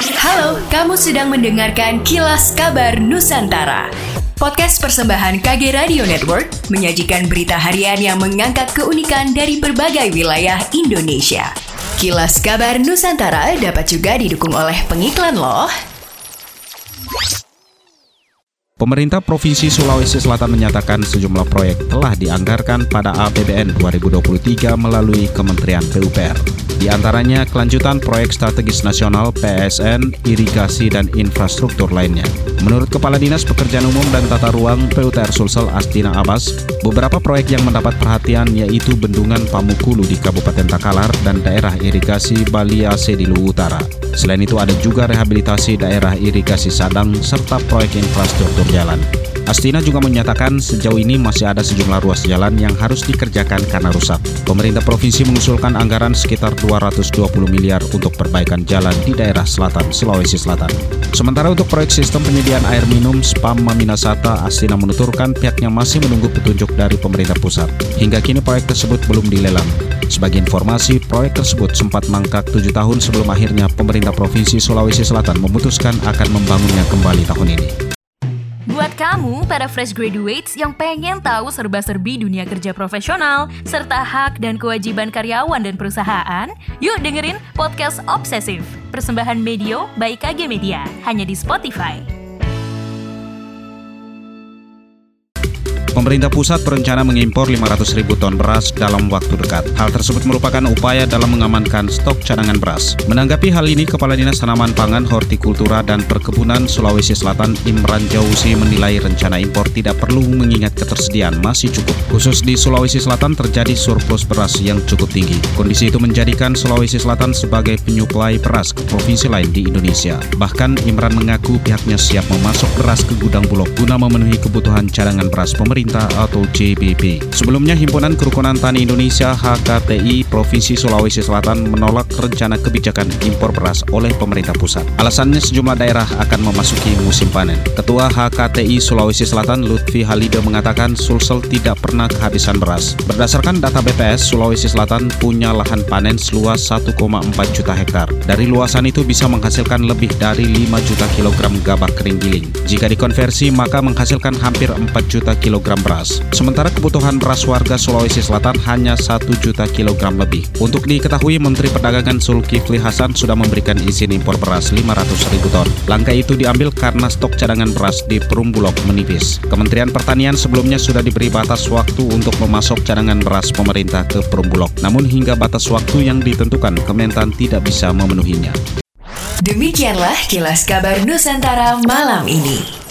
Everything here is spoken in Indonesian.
Halo, kamu sedang mendengarkan Kilas Kabar Nusantara. Podcast persembahan KG Radio Network menyajikan berita harian yang mengangkat keunikan dari berbagai wilayah Indonesia. Kilas Kabar Nusantara dapat juga didukung oleh pengiklan loh. Pemerintah Provinsi Sulawesi Selatan menyatakan sejumlah proyek telah dianggarkan pada APBN 2023 melalui Kementerian PUPR. Di antaranya kelanjutan proyek strategis nasional PSN, irigasi, dan infrastruktur lainnya. Menurut Kepala Dinas Pekerjaan Umum dan Tata Ruang PUTR Sulsel Astina Abbas, beberapa proyek yang mendapat perhatian yaitu Bendungan Pamukulu di Kabupaten Takalar dan daerah irigasi Baliase di Luwu Utara. Selain itu ada juga rehabilitasi daerah irigasi Sadang serta proyek infrastruktur jalan. Astina juga menyatakan sejauh ini masih ada sejumlah ruas jalan yang harus dikerjakan karena rusak. Pemerintah provinsi mengusulkan anggaran sekitar 220 miliar untuk perbaikan jalan di daerah selatan Sulawesi Selatan. Sementara untuk proyek sistem penyediaan air minum Spam Maminasata, Astina menuturkan pihaknya masih menunggu petunjuk dari pemerintah pusat. Hingga kini proyek tersebut belum dilelang. Sebagai informasi, proyek tersebut sempat mangkak tujuh tahun sebelum akhirnya pemerintah Provinsi Sulawesi Selatan memutuskan akan membangunnya kembali tahun ini. Buat kamu, para fresh graduates yang pengen tahu serba-serbi dunia kerja profesional, serta hak dan kewajiban karyawan dan perusahaan, yuk dengerin Podcast Obsesif, persembahan Medio by KG Media, hanya di Spotify. Pemerintah pusat berencana mengimpor 500 ribu ton beras dalam waktu dekat. Hal tersebut merupakan upaya dalam mengamankan stok cadangan beras. Menanggapi hal ini, Kepala Dinas Tanaman Pangan, Hortikultura, dan Perkebunan Sulawesi Selatan Imran Jauzi menilai rencana impor tidak perlu mengingat ketersediaan masih cukup. Khusus di Sulawesi Selatan terjadi surplus beras yang cukup tinggi. Kondisi itu menjadikan Sulawesi Selatan sebagai penyuplai beras ke provinsi lain di Indonesia. Bahkan Imran mengaku pihaknya siap memasok beras ke gudang Bulog guna memenuhi kebutuhan cadangan beras pemerintah Pemerintah atau JBP. Sebelumnya, Himpunan Kerukunan Tani Indonesia HKTI Provinsi Sulawesi Selatan menolak rencana kebijakan impor beras oleh pemerintah pusat. Alasannya sejumlah daerah akan memasuki musim panen. Ketua HKTI Sulawesi Selatan Lutfi Halido mengatakan Sulsel tidak pernah kehabisan beras. Berdasarkan data BPS, Sulawesi Selatan punya lahan panen seluas 1,4 juta hektar. Dari luasan itu bisa menghasilkan lebih dari 5 juta kilogram gabah kering giling. Jika dikonversi, maka menghasilkan hampir 4 juta kilogram beras. Sementara kebutuhan beras warga Sulawesi Selatan hanya 1 juta kilogram lebih. Untuk diketahui, Menteri Perdagangan Zulkifli Hasan sudah memberikan izin impor beras 500 ribu ton. Langkah itu diambil karena stok cadangan beras di Perumbulok menipis. Kementerian Pertanian sebelumnya sudah diberi batas waktu untuk memasok cadangan beras pemerintah ke Perumbulok. Namun hingga batas waktu yang ditentukan, Kementan tidak bisa memenuhinya. Demikianlah kilas kabar Nusantara malam ini.